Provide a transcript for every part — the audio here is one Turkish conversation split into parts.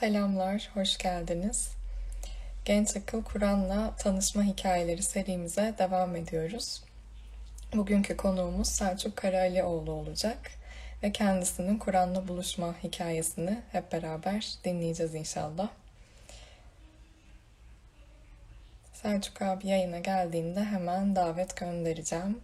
Selamlar, hoş geldiniz. Genç Akıl Kur'an'la tanışma hikayeleri serimize devam ediyoruz. Bugünkü konuğumuz Selçuk Karalioğlu olacak ve kendisinin Kur'an'la buluşma hikayesini hep beraber dinleyeceğiz inşallah. Selçuk abi yayına geldiğinde hemen davet göndereceğim.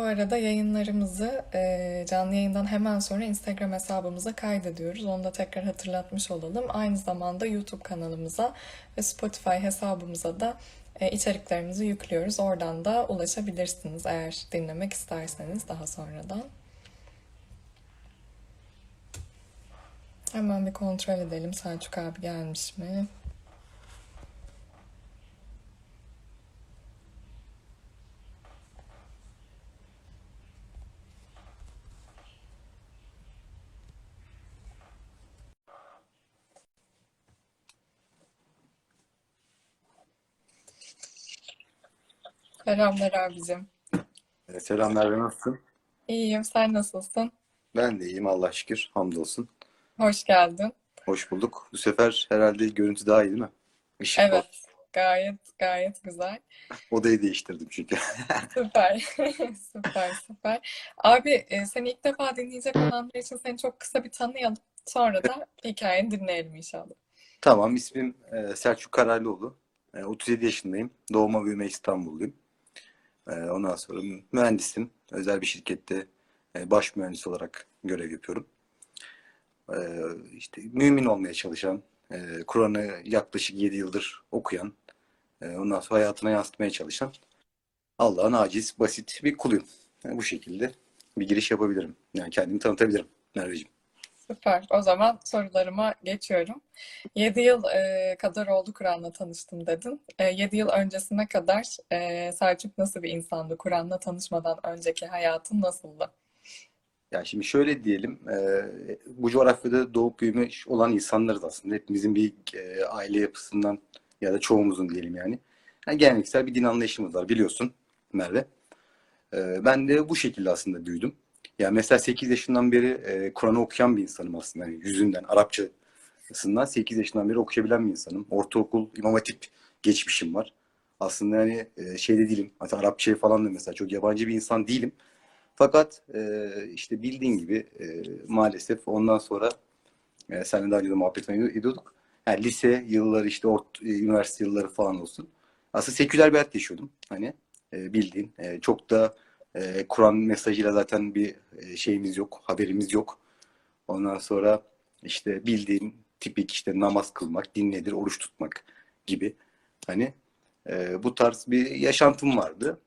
Bu arada yayınlarımızı e, canlı yayından hemen sonra Instagram hesabımıza kaydediyoruz. Onu da tekrar hatırlatmış olalım. Aynı zamanda YouTube kanalımıza ve Spotify hesabımıza da e, içeriklerimizi yüklüyoruz. Oradan da ulaşabilirsiniz eğer dinlemek isterseniz daha sonradan. Hemen bir kontrol edelim Selçuk abi gelmiş mi? Selamlar abicim. E, Selamlar, nasılsın? İyiyim, sen nasılsın? Ben de iyiyim Allah şükür. Hamdolsun. Hoş geldin. Hoş bulduk. Bu sefer herhalde görüntü daha iyi değil mi? Işık Evet, var. gayet gayet güzel. Odayı değiştirdim çünkü. Süper, süper, süper. Abi, e, seni ilk defa dinleyecek olanlar için seni çok kısa bir tanıyalım. Sonra da hikayeni dinleyelim inşallah. Tamam, ismim e, Selçuk Kararlıoğlu. E, 37 yaşındayım. Doğma büyüme İstanbulluyum. E, ondan sonra mühendisim. Özel bir şirkette e, baş mühendis olarak görev yapıyorum. E, işte mümin olmaya çalışan, e, Kur'an'ı yaklaşık 7 yıldır okuyan, e, ondan sonra hayatına yansıtmaya çalışan Allah'ın aciz, basit bir kuluyum. Yani bu şekilde bir giriş yapabilirim. Yani kendimi tanıtabilirim Merveciğim. Süper. O zaman sorularıma geçiyorum. 7 yıl e, kadar oldu Kur'an'la tanıştım dedin. E, 7 yıl öncesine kadar e, Selçuk nasıl bir insandı? Kur'an'la tanışmadan önceki hayatın nasıldı? Ya şimdi şöyle diyelim, e, bu coğrafyada doğup büyümüş olan insanlarız aslında. Hepimizin bir e, aile yapısından ya da çoğumuzun diyelim yani. Yani geleneksel bir din anlayışımız var biliyorsun Merve. E, ben de bu şekilde aslında büyüdüm. Yani mesela 8 yaşından beri e, Kur'an'ı okuyan bir insanım aslında. Yani yüzünden, Arapçasından 8 yaşından beri okuyabilen bir insanım. Ortaokul, İmam Hatip geçmişim var. Aslında yani e, şeyde değilim. Hatta Arapçaya falan da mesela çok yabancı bir insan değilim. Fakat e, işte bildiğin gibi e, maalesef ondan sonra e, seninle daha önce de muhabbet ediyorduk. Yani lise yılları işte ort, e, üniversite yılları falan olsun. Aslında seküler bir hayat yaşıyordum. Hani e, bildiğin. E, çok da e, Kur'an mesajıyla zaten bir e, şeyimiz yok, haberimiz yok. Ondan sonra işte bildiğin tipik işte namaz kılmak, din nedir, oruç tutmak gibi. Hani e, bu tarz bir yaşantım vardı.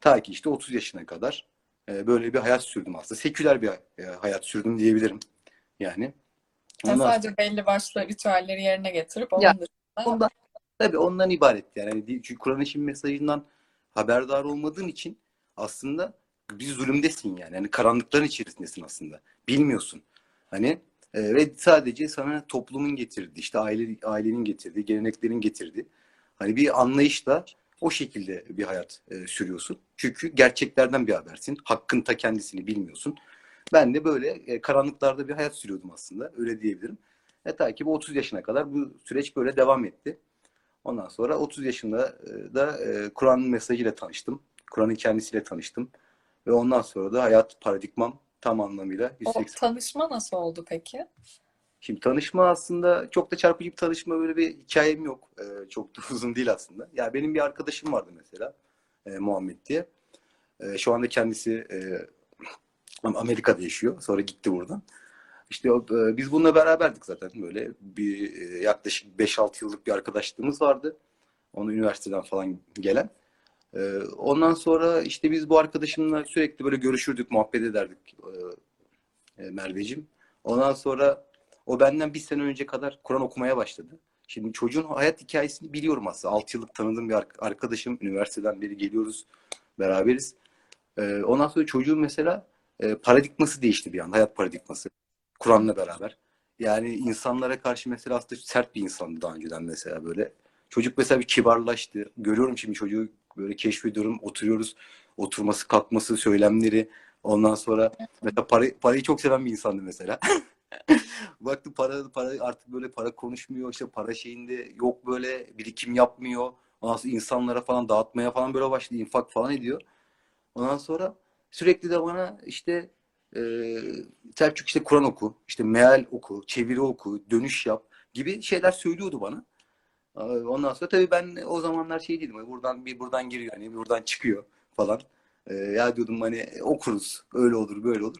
Ta ki işte 30 yaşına kadar e, böyle bir hayat sürdüm aslında. Seküler bir e, hayat sürdüm diyebilirim. Yani. Yani Ondan sadece belli başlı ritüelleri yerine getirip onun Ya, dışında Ondan, tabii ondan ibaret yani. Hani çünkü Kur'an-ı Kerim mesajından haberdar olmadığın için aslında bir zulümdesin yani. Hani karanlıkların içerisindesin aslında. Bilmiyorsun. Hani e, ve sadece sana toplumun getirdiği, işte aile ailenin getirdiği, geleneklerin getirdiği hani bir anlayışla o şekilde bir hayat e, sürüyorsun. Çünkü gerçeklerden bir habersin. Hakkın ta kendisini bilmiyorsun. Ben de böyle e, karanlıklarda bir hayat sürüyordum aslında. Öyle diyebilirim. E, ta ki bu 30 yaşına kadar bu süreç böyle devam etti. Ondan sonra 30 yaşında e, da e, Kur'an'ın mesajıyla tanıştım. Kur'an'ın kendisiyle tanıştım. Ve ondan sonra da hayat paradigmam tam anlamıyla o 180. tanışma nasıl oldu peki? Şimdi tanışma aslında çok da çarpıcı bir tanışma böyle bir hikayem yok. E, çok da uzun değil aslında. Ya benim bir arkadaşım vardı mesela e, Muhammed diye. E, şu anda kendisi e, Amerika'da yaşıyor. Sonra gitti buradan. İşte o, e, biz bununla beraberdik zaten böyle bir e, yaklaşık 5-6 yıllık bir arkadaşlığımız vardı. Onu üniversiteden falan gelen. E, ondan sonra işte biz bu arkadaşımla sürekli böyle görüşürdük, muhabbet ederdik e, e. Ondan sonra o benden bir sene önce kadar Kur'an okumaya başladı. Şimdi çocuğun hayat hikayesini biliyorum aslında. 6 yıllık tanıdığım bir ar- arkadaşım. Üniversiteden beri geliyoruz, beraberiz. E, ondan sonra çocuğun mesela e, paradigması değişti bir anda, hayat paradigması. Kur'an'la beraber. Yani insanlara karşı mesela aslında sert bir insandı daha önceden mesela böyle. Çocuk mesela bir kibarlaştı. Görüyorum şimdi çocuğu böyle keşfediyorum, oturuyoruz. oturması, kalkması, söylemleri. Ondan sonra mesela para, parayı çok seven bir insandı mesela. Baktım para, para artık böyle para konuşmuyor. işte para şeyinde yok böyle birikim yapmıyor. Ondan sonra insanlara falan dağıtmaya falan böyle başladı. infak falan ediyor. Ondan sonra sürekli de bana işte e, Selçuk işte Kur'an oku, işte meal oku, çeviri oku, dönüş yap gibi şeyler söylüyordu bana. Ondan sonra tabii ben o zamanlar şey dedim. Buradan bir buradan giriyor hani buradan çıkıyor falan. Ee, ya diyordum hani okuruz. Öyle olur, böyle olur.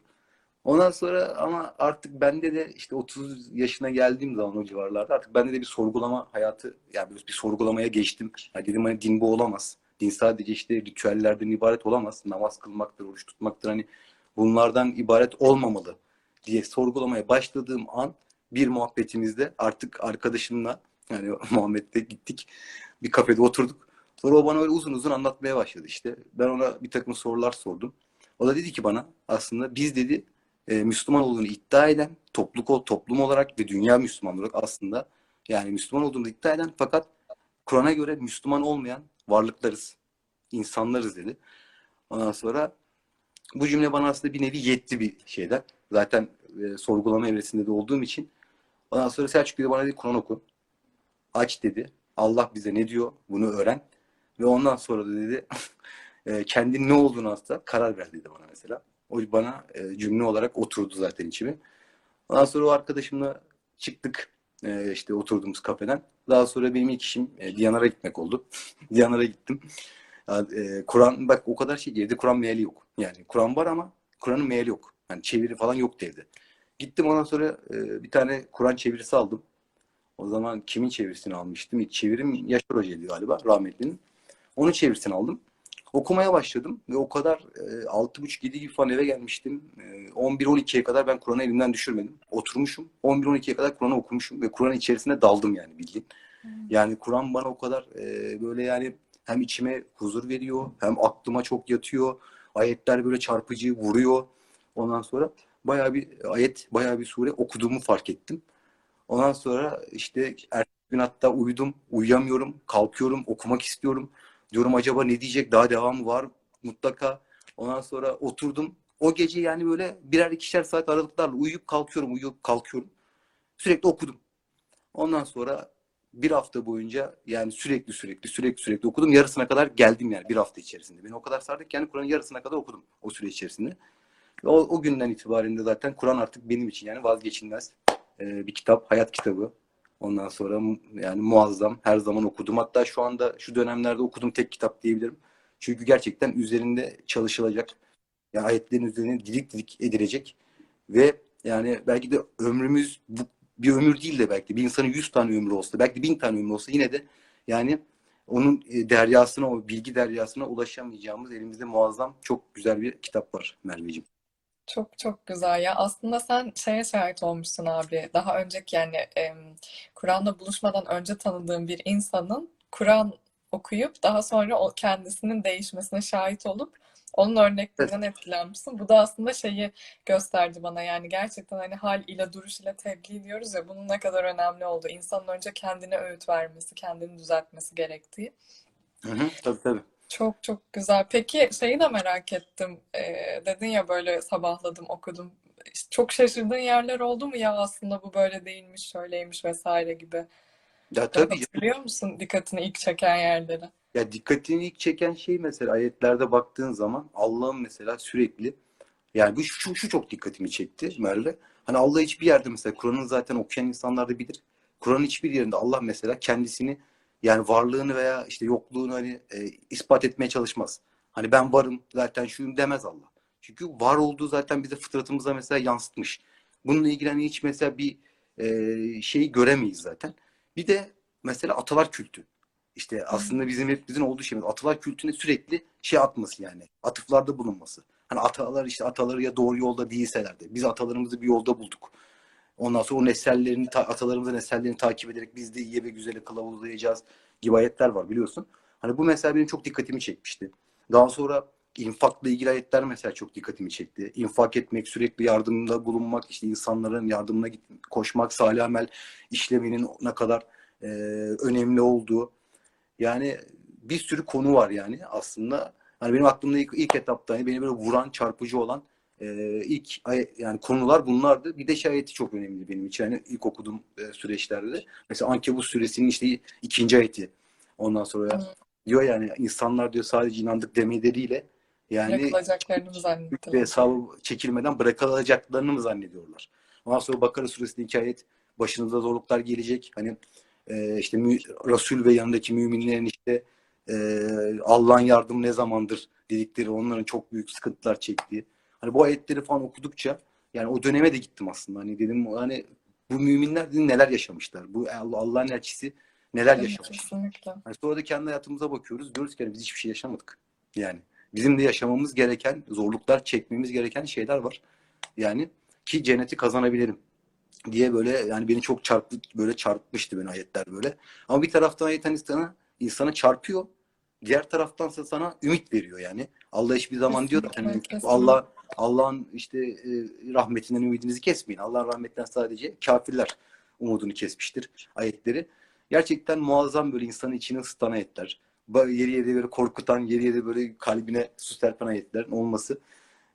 Ondan sonra ama artık bende de işte 30 yaşına geldiğim zaman o civarlarda artık bende de bir sorgulama hayatı yani bir, sorgulamaya geçtim. Ya dedim hani din bu olamaz. Din sadece işte ritüellerden ibaret olamaz. Namaz kılmaktır, oruç tutmaktır hani bunlardan ibaret olmamalı diye sorgulamaya başladığım an bir muhabbetimizde artık arkadaşımla yani Muhammed'le gittik. Bir kafede oturduk. Sonra o bana öyle uzun uzun anlatmaya başladı işte. Ben ona bir takım sorular sordum. O da dedi ki bana aslında biz dedi e, Müslüman olduğunu iddia eden topluluk, toplum olarak ve dünya Müslüman olarak aslında yani Müslüman olduğunu iddia eden fakat Kur'an'a göre Müslüman olmayan varlıklarız. insanlarız dedi. Ondan sonra bu cümle bana aslında bir nevi yetti bir şeyden. Zaten e, sorgulama evresinde de olduğum için. Ondan sonra Selçuk dedi bana dedi Kur'an oku. Aç dedi. Allah bize ne diyor bunu öğren. Ve ondan sonra da dedi e, kendin ne olduğunu aslında karar ver dedi bana mesela. O bana e, cümle olarak oturdu zaten içime. Ondan sonra o arkadaşımla çıktık e, işte oturduğumuz kafeden. Daha sonra benim ilk işim Diyanar'a gitmek oldu. Diyanar'a gittim. Kur'an bak o kadar şey evde Kur'an meali yok. Yani Kur'an var ama Kur'an'ın meali yok. Yani çeviri falan yok evde. Gittim ondan sonra bir tane Kur'an çevirisi aldım. O zaman kimin çevirisini almıştım? İlk çevirim Yaşar Hoca'ydı galiba rahmetlinin. Onun çevirisini aldım. Okumaya başladım ve o kadar e, 6.30-7 gibi falan eve gelmiştim. E, 11-12'ye kadar ben Kur'an'ı elimden düşürmedim. Oturmuşum. 11-12'ye kadar Kur'an'ı okumuşum ve Kur'an içerisine daldım yani bildiğin. Yani Kur'an bana o kadar e, böyle yani hem içime huzur veriyor hem aklıma çok yatıyor. Ayetler böyle çarpıcı vuruyor. Ondan sonra bayağı bir ayet, bayağı bir sure okuduğumu fark ettim. Ondan sonra işte ertesi gün hatta uyudum, uyuyamıyorum, kalkıyorum, okumak istiyorum. Diyorum acaba ne diyecek, daha devamı var mutlaka. Ondan sonra oturdum. O gece yani böyle birer ikişer saat aralıklarla uyuyup kalkıyorum, uyuyup kalkıyorum. Sürekli okudum. Ondan sonra bir hafta boyunca yani sürekli sürekli sürekli sürekli okudum. Yarısına kadar geldim yani bir hafta içerisinde. Beni o kadar sardı ki yani Kur'an'ın yarısına kadar okudum o süre içerisinde. O, o günden itibaren de zaten Kur'an artık benim için yani vazgeçilmez e, bir kitap, hayat kitabı. Ondan sonra yani muazzam her zaman okudum. Hatta şu anda şu dönemlerde okuduğum tek kitap diyebilirim. Çünkü gerçekten üzerinde çalışılacak. Yani ayetlerin üzerine didik didik edilecek ve yani belki de ömrümüz bu bir ömür değil de belki de bir insanın 100 tane ömrü olsa, belki de 1000 tane ömrü olsa yine de yani onun e, deryasına, o bilgi deryasına ulaşamayacağımız elimizde muazzam çok güzel bir kitap var Merveciğim. Çok çok güzel ya. Aslında sen şeye şahit olmuşsun abi. Daha önceki yani em, Kur'an'la buluşmadan önce tanıdığın bir insanın Kur'an okuyup daha sonra o kendisinin değişmesine şahit olup onun örneklerinden etkilenmişsin. Bu da aslında şeyi gösterdi bana yani gerçekten hani hal ile duruş ile tebliğ diyoruz ya bunun ne kadar önemli olduğu. İnsanın önce kendine öğüt vermesi, kendini düzeltmesi gerektiği. Hı hı, tabii tabii. Çok çok güzel. Peki şeyi de merak ettim. Ee, dedin ya böyle sabahladım okudum. Çok şaşırdığın yerler oldu mu ya aslında bu böyle değilmiş, şöyleymiş vesaire gibi. Ya tabii hatırlıyor musun dikkatini ilk çeken yerleri? Ya dikkatini ilk çeken şey mesela ayetlerde baktığın zaman Allah'ın mesela sürekli yani bu şu, şu çok dikkatimi çekti Merve. Hani Allah hiçbir yerde mesela Kur'an'ı zaten okuyan insanlar da bilir. Kur'an'ın hiçbir yerinde Allah mesela kendisini yani varlığını veya işte yokluğunu hani e, ispat etmeye çalışmaz. Hani ben varım zaten şuyum demez Allah. Çünkü var olduğu zaten bize fıtratımıza mesela yansıtmış. Bununla ilgili hani hiç mesela bir e, şeyi göremeyiz zaten. Bir de mesela atalar kültü. İşte aslında bizim hepimizin olduğu şey. Atalar kültüne sürekli şey atması yani. Atıflarda bulunması. Hani atalar işte ataları ya doğru yolda değilseler de. Biz atalarımızı bir yolda bulduk. Ondan sonra o nesellerini, ta- atalarımızın nesellerini takip ederek biz de iyiye ve güzele kılavuzlayacağız gibi ayetler var biliyorsun. Hani bu mesela benim çok dikkatimi çekmişti. Daha sonra infakla ilgili ayetler mesela çok dikkatimi çekti. İnfak etmek, sürekli yardımda bulunmak, işte insanların yardımına git, koşmak, salih amel işlemenin ne kadar e, önemli olduğu. Yani bir sürü konu var yani aslında. Hani benim aklımda ilk, ilk etapta hani beni böyle vuran, çarpıcı olan e, ilk yani konular bunlardı. Bir de şey ayeti çok önemli benim için. Yani ilk okuduğum e, süreçlerde de. Mesela Ankebut suresinin işte ikinci ayeti. Ondan sonra Hı. diyor yani insanlar diyor sadece inandık demeleriyle yani Bırakılacaklarını mı ve zannettiler? hesabı çekilmeden bırakılacaklarını mı zannediyorlar? Ondan sonra Bakara suresinde iki ayet başınıza zorluklar gelecek. Hani e, işte mü, Resul ve yanındaki müminlerin işte e, Allah'ın yardımı ne zamandır dedikleri onların çok büyük sıkıntılar çektiği. Hani bu ayetleri falan okudukça yani o döneme de gittim aslında. Hani dedim hani bu müminler dedim, neler yaşamışlar? Bu Allah- Allah'ın elçisi neler mi? yaşamış? Kesinlikle. Hani sonra da kendi hayatımıza bakıyoruz. Diyoruz ki hani biz hiçbir şey yaşamadık. Yani bizim de yaşamamız gereken, zorluklar çekmemiz gereken şeyler var. Yani ki cenneti kazanabilirim diye böyle yani beni çok çarptı böyle çarpmıştı beni ayetler böyle. Ama bir taraftan ayet hani sana insanı çarpıyor. Diğer taraftansa sana ümit veriyor yani. Allah hiçbir zaman diyor Kesinlikle, hani kesinlikle. Allah Allah'ın işte e, rahmetinden ümidinizi kesmeyin. Allah'ın rahmetinden sadece kafirler umudunu kesmiştir ayetleri. Gerçekten muazzam böyle insanın içini ısıtan ayetler. Yeri yeri böyle korkutan, yeri yeri böyle kalbine su serpen ayetlerin olması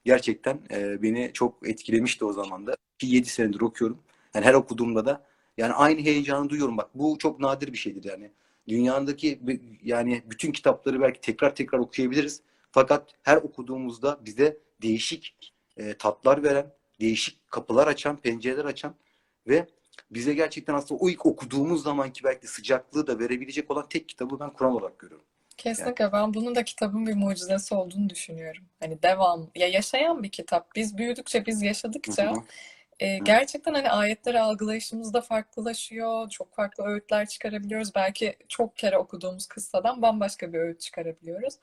gerçekten e, beni çok etkilemişti o zaman da. Ki 7 senedir okuyorum. Yani her okuduğumda da yani aynı heyecanı duyuyorum. Bak bu çok nadir bir şeydir yani. Dünyadaki yani bütün kitapları belki tekrar tekrar okuyabiliriz. Fakat her okuduğumuzda bize değişik e, tatlar veren, değişik kapılar açan, pencereler açan ve bize gerçekten aslında o ilk okuduğumuz zamanki belki sıcaklığı da verebilecek olan tek kitabı ben Kur'an olarak görüyorum. Kesinlikle ben bunun da kitabın bir mucizesi olduğunu düşünüyorum. Hani devam ya yaşayan bir kitap. Biz büyüdükçe, biz yaşadıkça. E, gerçekten hani ayetleri algılayışımız da farklılaşıyor. Çok farklı öğütler çıkarabiliyoruz. Belki çok kere okuduğumuz kıssadan bambaşka bir öğüt çıkarabiliyoruz.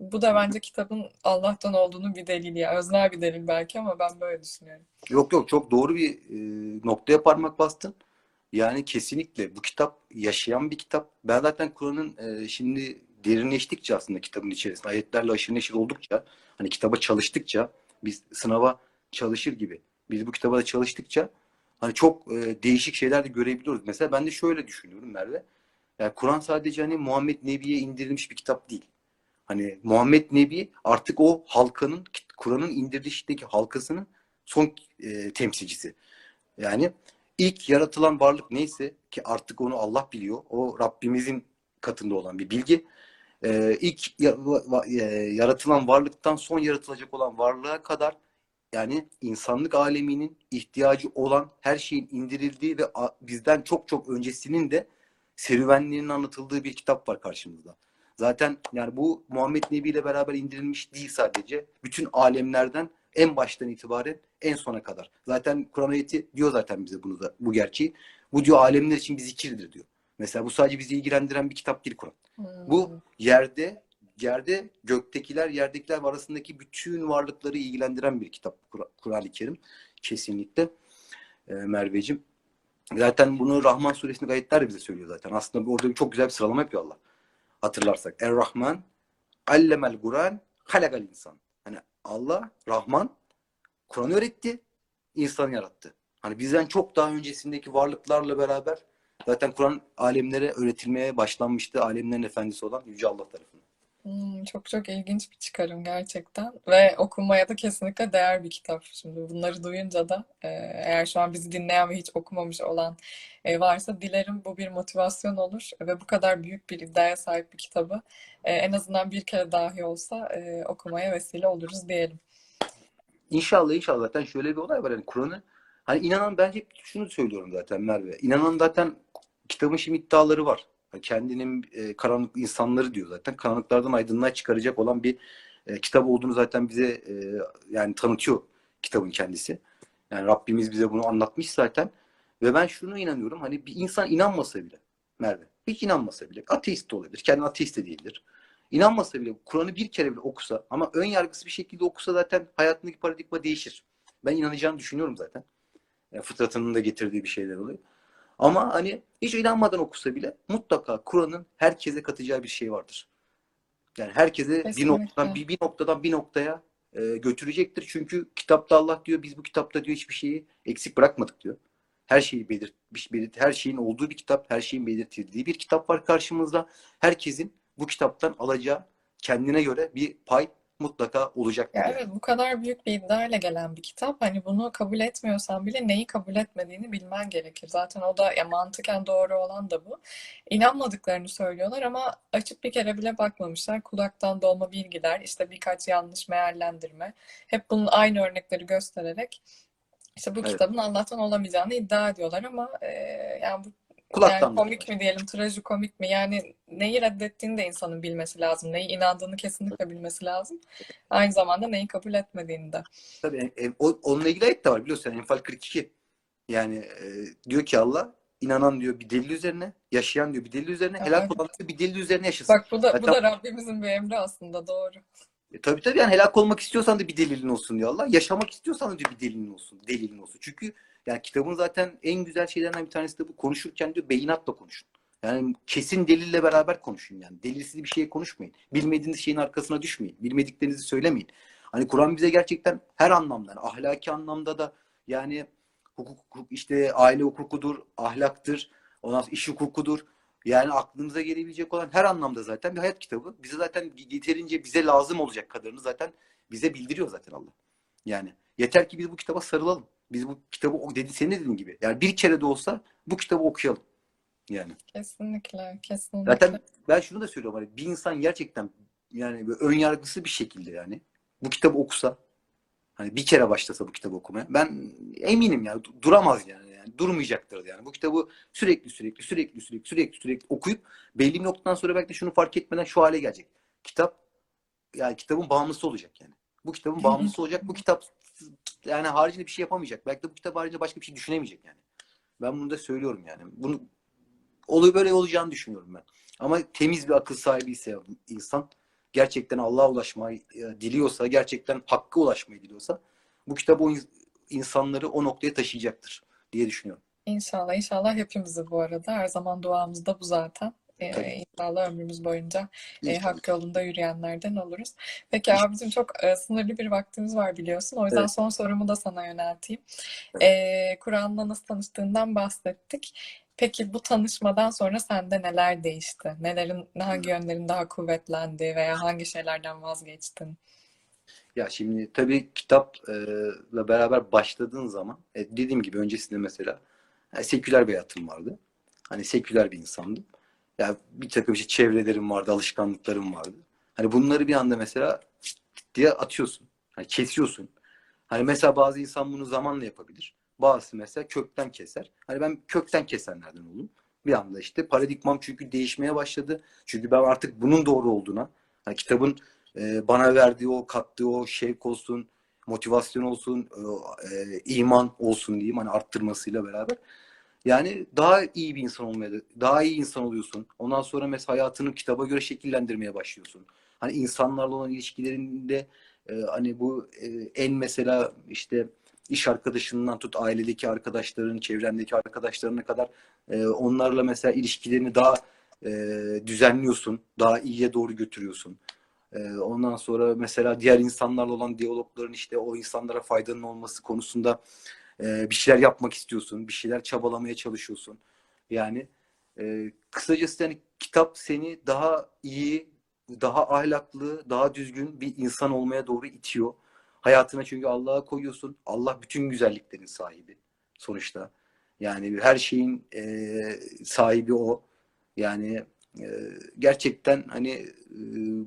Bu da bence kitabın Allah'tan olduğunu bir delil ya. Öznel bir delil belki ama ben böyle düşünüyorum. Yok yok çok doğru bir e, noktaya parmak bastın. Yani kesinlikle bu kitap yaşayan bir kitap. Ben zaten Kur'an'ın e, şimdi derinleştikçe aslında kitabın içerisinde ayetlerle aşırı neşir oldukça hani kitaba çalıştıkça biz sınava çalışır gibi biz bu kitaba da çalıştıkça hani çok e, değişik şeyler de görebiliyoruz. Mesela ben de şöyle düşünüyorum Merve. Yani Kur'an sadece hani Muhammed Nebi'ye indirilmiş bir kitap değil. Hani Muhammed Nebi artık o halkanın Kur'an'ın indirilişteki halkasının son e, temsilcisi. Yani ilk yaratılan varlık neyse ki artık onu Allah biliyor. O Rabbimizin katında olan bir bilgi. Ee, ilk e, yaratılan varlıktan son yaratılacak olan varlığa kadar yani insanlık aleminin ihtiyacı olan her şeyin indirildiği ve bizden çok çok öncesinin de serüvenlerinin anlatıldığı bir kitap var karşımızda. Zaten yani bu Muhammed Nebi ile beraber indirilmiş değil sadece. Bütün alemlerden en baştan itibaren en sona kadar. Zaten Kur'an ayeti diyor zaten bize bunu da bu gerçeği. Bu diyor alemler için bir zikirdir diyor. Mesela bu sadece bizi ilgilendiren bir kitap değil Kur'an. Hmm. Bu yerde yerde göktekiler yerdekiler arasındaki bütün varlıkları ilgilendiren bir kitap Kur- Kur'an-ı Kerim. Kesinlikle e, Merveciğim. Zaten bunu Rahman suresindeki ayetler de bize söylüyor zaten. Aslında orada çok güzel bir sıralama yapıyor Allah. Hatırlarsak. Er-Rahman allemel Kur'an halakal insan. Hani Allah Rahman Kur'an öğretti, insanı yarattı. Hani bizden çok daha öncesindeki varlıklarla beraber zaten Kur'an alemlere öğretilmeye başlanmıştı. Alemlerin efendisi olan Yüce Allah tarafından. Hmm, çok çok ilginç bir çıkarım gerçekten ve okunmaya da kesinlikle değer bir kitap. Şimdi bunları duyunca da e, eğer şu an bizi dinleyen ve hiç okumamış olan e, varsa dilerim bu bir motivasyon olur ve bu kadar büyük bir iddiaya sahip bir kitabı e, en azından bir kere dahi olsa e, okumaya vesile oluruz diyelim. İnşallah inşallah zaten şöyle bir olay var. Yani Kur'an'ı hani inanan ben hep şunu söylüyorum zaten Merve. İnanan zaten kitabın şimdi iddiaları var. Hani kendinin e, karanlık insanları diyor zaten. Karanlıklardan aydınlığa çıkaracak olan bir e, kitap olduğunu zaten bize e, yani tanıtıyor kitabın kendisi. Yani Rabbimiz bize bunu anlatmış zaten. Ve ben şunu inanıyorum. Hani bir insan inanmasa bile Merve. Hiç inanmasa bile. Ateist de olabilir. Kendi ateist de değildir. İnanmasa bile Kur'an'ı bir kere bile okusa ama ön yargısız bir şekilde okusa zaten hayatındaki paradigma değişir. Ben inanacağını düşünüyorum zaten. Yani fıtratının da getirdiği bir şeyler oluyor. Ama hani hiç inanmadan okusa bile mutlaka Kur'an'ın herkese katacağı bir şey vardır. Yani herkese bir Kesinlikle. noktadan bir, bir noktadan bir noktaya e, götürecektir. Çünkü kitapta Allah diyor biz bu kitapta diyor hiçbir şeyi eksik bırakmadık diyor. Her şeyi belirtmiş, belirt, her şeyin olduğu bir kitap, her şeyin belirtildiği bir kitap var karşımızda. Herkesin bu kitaptan alacağı kendine göre bir pay mutlaka olacaktır. Ya yani. evet bu kadar büyük bir iddiayla gelen bir kitap. Hani bunu kabul etmiyorsan bile neyi kabul etmediğini bilmen gerekir. Zaten o da ya mantıken doğru olan da bu. İnanmadıklarını söylüyorlar ama açıp bir kere bile bakmamışlar. Kulaktan dolma bilgiler, işte birkaç yanlış meallendirme. Hep bunun aynı örnekleri göstererek işte bu Evet. kitabın Allah'tan olamayacağını iddia ediyorlar ama e, yani bu Kulaktan yani komik mi diyelim, trajikomik mi? Yani neyi reddettiğini de insanın bilmesi lazım. Neyi inandığını kesinlikle bilmesi lazım. Aynı zamanda neyi kabul etmediğini de. Tabii e, o, onunla ilgili ayet de var biliyorsun. Enfal 42. Yani e, diyor ki Allah inanan diyor bir delil üzerine, yaşayan diyor bir delil üzerine, helak Evet. olan diyor bir delil üzerine yaşasın. Bak bu da bu Zaten- da Rabbimizin bir emri aslında doğru. E, tabii tabii yani helak olmak istiyorsan da bir delilin olsun diyor Allah. Yaşamak istiyorsan da diyor bir delilin olsun. Delilin olsun. Çünkü yani kitabın zaten en güzel şeylerinden bir tanesi de bu. Konuşurken diyor beyinatla konuşun. Yani kesin delille beraber konuşun yani. Delilsiz bir şeye konuşmayın. Bilmediğiniz şeyin arkasına düşmeyin. Bilmediklerinizi söylemeyin. Hani Kur'an bize gerçekten her anlamda, yani ahlaki anlamda da yani hukuk, hukuk işte aile hukukudur, ahlaktır, ondan sonra iş hukukudur. Yani aklınıza gelebilecek olan her anlamda zaten bir hayat kitabı. Bize zaten yeterince bize lazım olacak kadarını zaten bize bildiriyor zaten Allah. Yani yeter ki biz bu kitaba sarılalım. Biz bu kitabı dedi senin dediğin gibi. Yani bir kere de olsa bu kitabı okuyalım. Yani. Kesinlikle, kesinlikle. Zaten ben şunu da söylüyorum hani bir insan gerçekten yani ön yargısı bir şekilde yani bu kitabı okusa hani bir kere başlasa bu kitabı okumaya ben eminim yani du- duramaz yani. yani durmayacaktır yani. Bu kitabı sürekli sürekli sürekli sürekli sürekli sürekli okuyup belli bir noktadan sonra belki de şunu fark etmeden şu hale gelecek. Kitap yani kitabın bağımlısı olacak yani. Bu kitabın bağımlısı olacak. Bu kitap yani haricinde bir şey yapamayacak. Belki de bu kitap haricinde başka bir şey düşünemeyecek yani. Ben bunu da söylüyorum yani. Bunu oluyor böyle olacağını düşünüyorum ben. Ama temiz bir akıl sahibi ise insan gerçekten Allah'a ulaşmayı e, diliyorsa, gerçekten hakka ulaşmayı diliyorsa bu kitap o in- insanları o noktaya taşıyacaktır diye düşünüyorum. İnşallah, inşallah hepimizi bu arada. Her zaman duamız da bu zaten. Tabii. inşallah ömrümüz boyunca e, hak yolunda yürüyenlerden oluruz. Peki abicim çok e, sınırlı bir vaktimiz var biliyorsun. O yüzden Evet. son sorumu da sana yönelteyim. Ee, Kur'an'la nasıl tanıştığından bahsettik. Peki bu tanışmadan sonra sende neler değişti? Nelerin, hangi yönlerin daha kuvvetlendi veya hangi şeylerden vazgeçtin? Ya şimdi tabii kitapla beraber başladığın zaman e, dediğim gibi öncesinde mesela e, seküler bir hayatım vardı. Hani seküler bir insandım. Ya bir takım işte çevrelerim vardı, alışkanlıklarım vardı. Hani bunları bir anda mesela diye atıyorsun. Hani kesiyorsun. Hani mesela bazı insan bunu zamanla yapabilir. Bazısı mesela kökten keser. Hani ben kökten kesenlerden oldum. Bir anda işte paradigmam çünkü değişmeye başladı. Çünkü ben artık bunun doğru olduğuna, hani kitabın e, bana verdiği o kattığı o şevk olsun, motivasyon olsun, e, e, iman olsun diyeyim hani arttırmasıyla beraber. Yani daha iyi bir insan olmaya, daha iyi insan oluyorsun. Ondan sonra mesela hayatını kitaba göre şekillendirmeye başlıyorsun. Hani insanlarla olan ilişkilerinde e, hani bu e, en mesela işte iş arkadaşından tut ailedeki arkadaşların, çevrendeki arkadaşlarına kadar e, onlarla mesela ilişkilerini daha e, düzenliyorsun, daha iyiye doğru götürüyorsun. E, ondan sonra mesela diğer insanlarla olan diyalogların işte o insanlara faydanın olması konusunda e, bir şeyler yapmak istiyorsun, bir şeyler çabalamaya çalışıyorsun. Yani e, kısacası yani kitap seni daha iyi, daha ahlaklı, daha düzgün bir insan olmaya doğru itiyor. Hayatına çünkü Allah'a koyuyorsun. Allah bütün güzelliklerin sahibi sonuçta. Yani her şeyin e, sahibi o. Yani e, gerçekten hani e,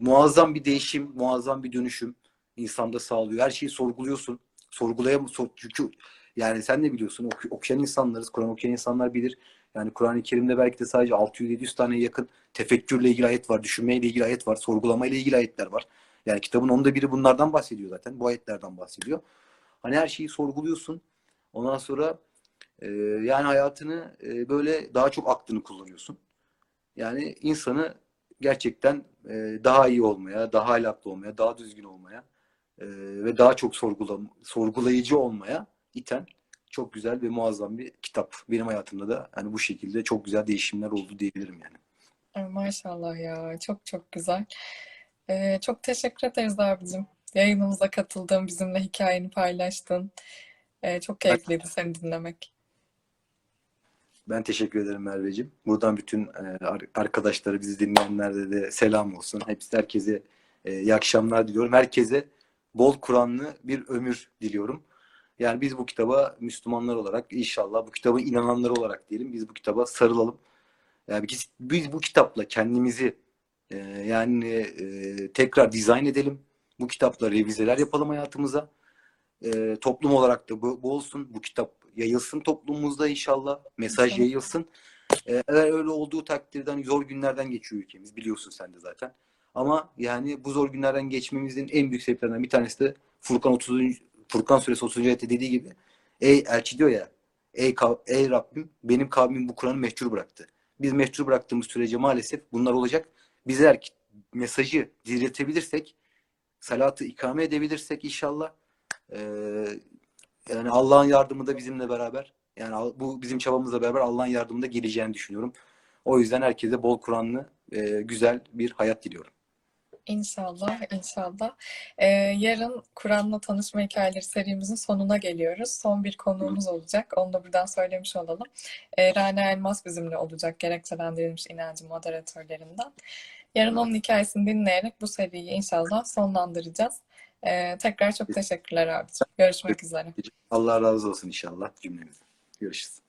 muazzam bir değişim, muazzam bir dönüşüm insanda sağlıyor. Her şeyi sorguluyorsun. Sorgulayam sor, çünkü yani sen de biliyorsun oku- okuyan insanlarız. Kur'an okuyan insanlar bilir. Yani Kur'an-ı Kerim'de belki de sadece 600-700 tane yakın tefekkürle ilgili ayet var, düşünmeyle ilgili ayet var, sorgulamayla ilgili ayetler var. Yani kitabın onda biri bunlardan bahsediyor zaten. Bu ayetlerden bahsediyor. Hani her şeyi sorguluyorsun. Ondan sonra e, yani hayatını e, böyle daha çok aklını kullanıyorsun. Yani insanı gerçekten e, daha iyi olmaya, daha ahlaklı olmaya, daha düzgün olmaya e, ve daha çok sorgula, sorgulayıcı olmaya iten çok güzel ve muazzam bir kitap. Benim hayatımda da hani bu şekilde çok güzel değişimler oldu diyebilirim yani. Maşallah ya çok çok güzel. Ee, çok teşekkür ederiz abicim. Yayınımıza katıldın, bizimle hikayeni paylaştın. Ee, çok keyifliydi seni dinlemek. Ben teşekkür ederim Merveciğim. Buradan bütün e, ar- arkadaşlara, bizi dinleyenlere de selam olsun. Hepsi herkese E, iyi akşamlar diliyorum. Herkese bol Kur'anlı bir ömür diliyorum. Yani biz bu kitaba Müslümanlar olarak inşallah bu kitaba inananlar olarak diyelim biz bu kitaba sarılalım. Yani biz, biz bu kitapla kendimizi e, yani e, tekrar dizayn edelim. Bu kitapla revizeler yapalım hayatımıza. E, toplum olarak da bu, bu olsun. Bu kitap yayılsın toplumumuzda inşallah. Mesaj yayılsın. E, eğer öyle olduğu takdirde hani zor günlerden geçiyor ülkemiz. Biliyorsun sen de zaten. Ama yani bu zor günlerden geçmemizin en büyük sebeplerinden bir tanesi de Furkan 30. Furkan suresi 30. ayette dediği gibi ey elçi diyor ya ey, ey Rabbim benim kavmim bu Kur'an'ı mehcur bıraktı. Biz mehcur bıraktığımız sürece maalesef bunlar olacak. Biz eğer ki mesajı diriltebilirsek salatı ikame edebilirsek inşallah eee, yani Allah'ın yardımı da bizimle beraber yani bu bizim çabamızla beraber Allah'ın yardımı da geleceğini düşünüyorum. O yüzden herkese bol Kur'anlı eee, güzel bir hayat diliyorum. İnşallah, inşallah. Ee, yarın Kur'an'la tanışma hikayeleri serimizin sonuna geliyoruz. Son bir konuğumuz olacak. Onu da buradan söylemiş olalım. Ee, Rana Elmas bizimle olacak. Gerekçelendirilmiş inancı moderatörlerinden. Yarın onun hikayesini dinleyerek bu seriyi inşallah sonlandıracağız. Ee, tekrar çok teşekkürler abicim. Görüşmek üzere. Allah razı olsun inşallah cümlemize. Görüşürüz.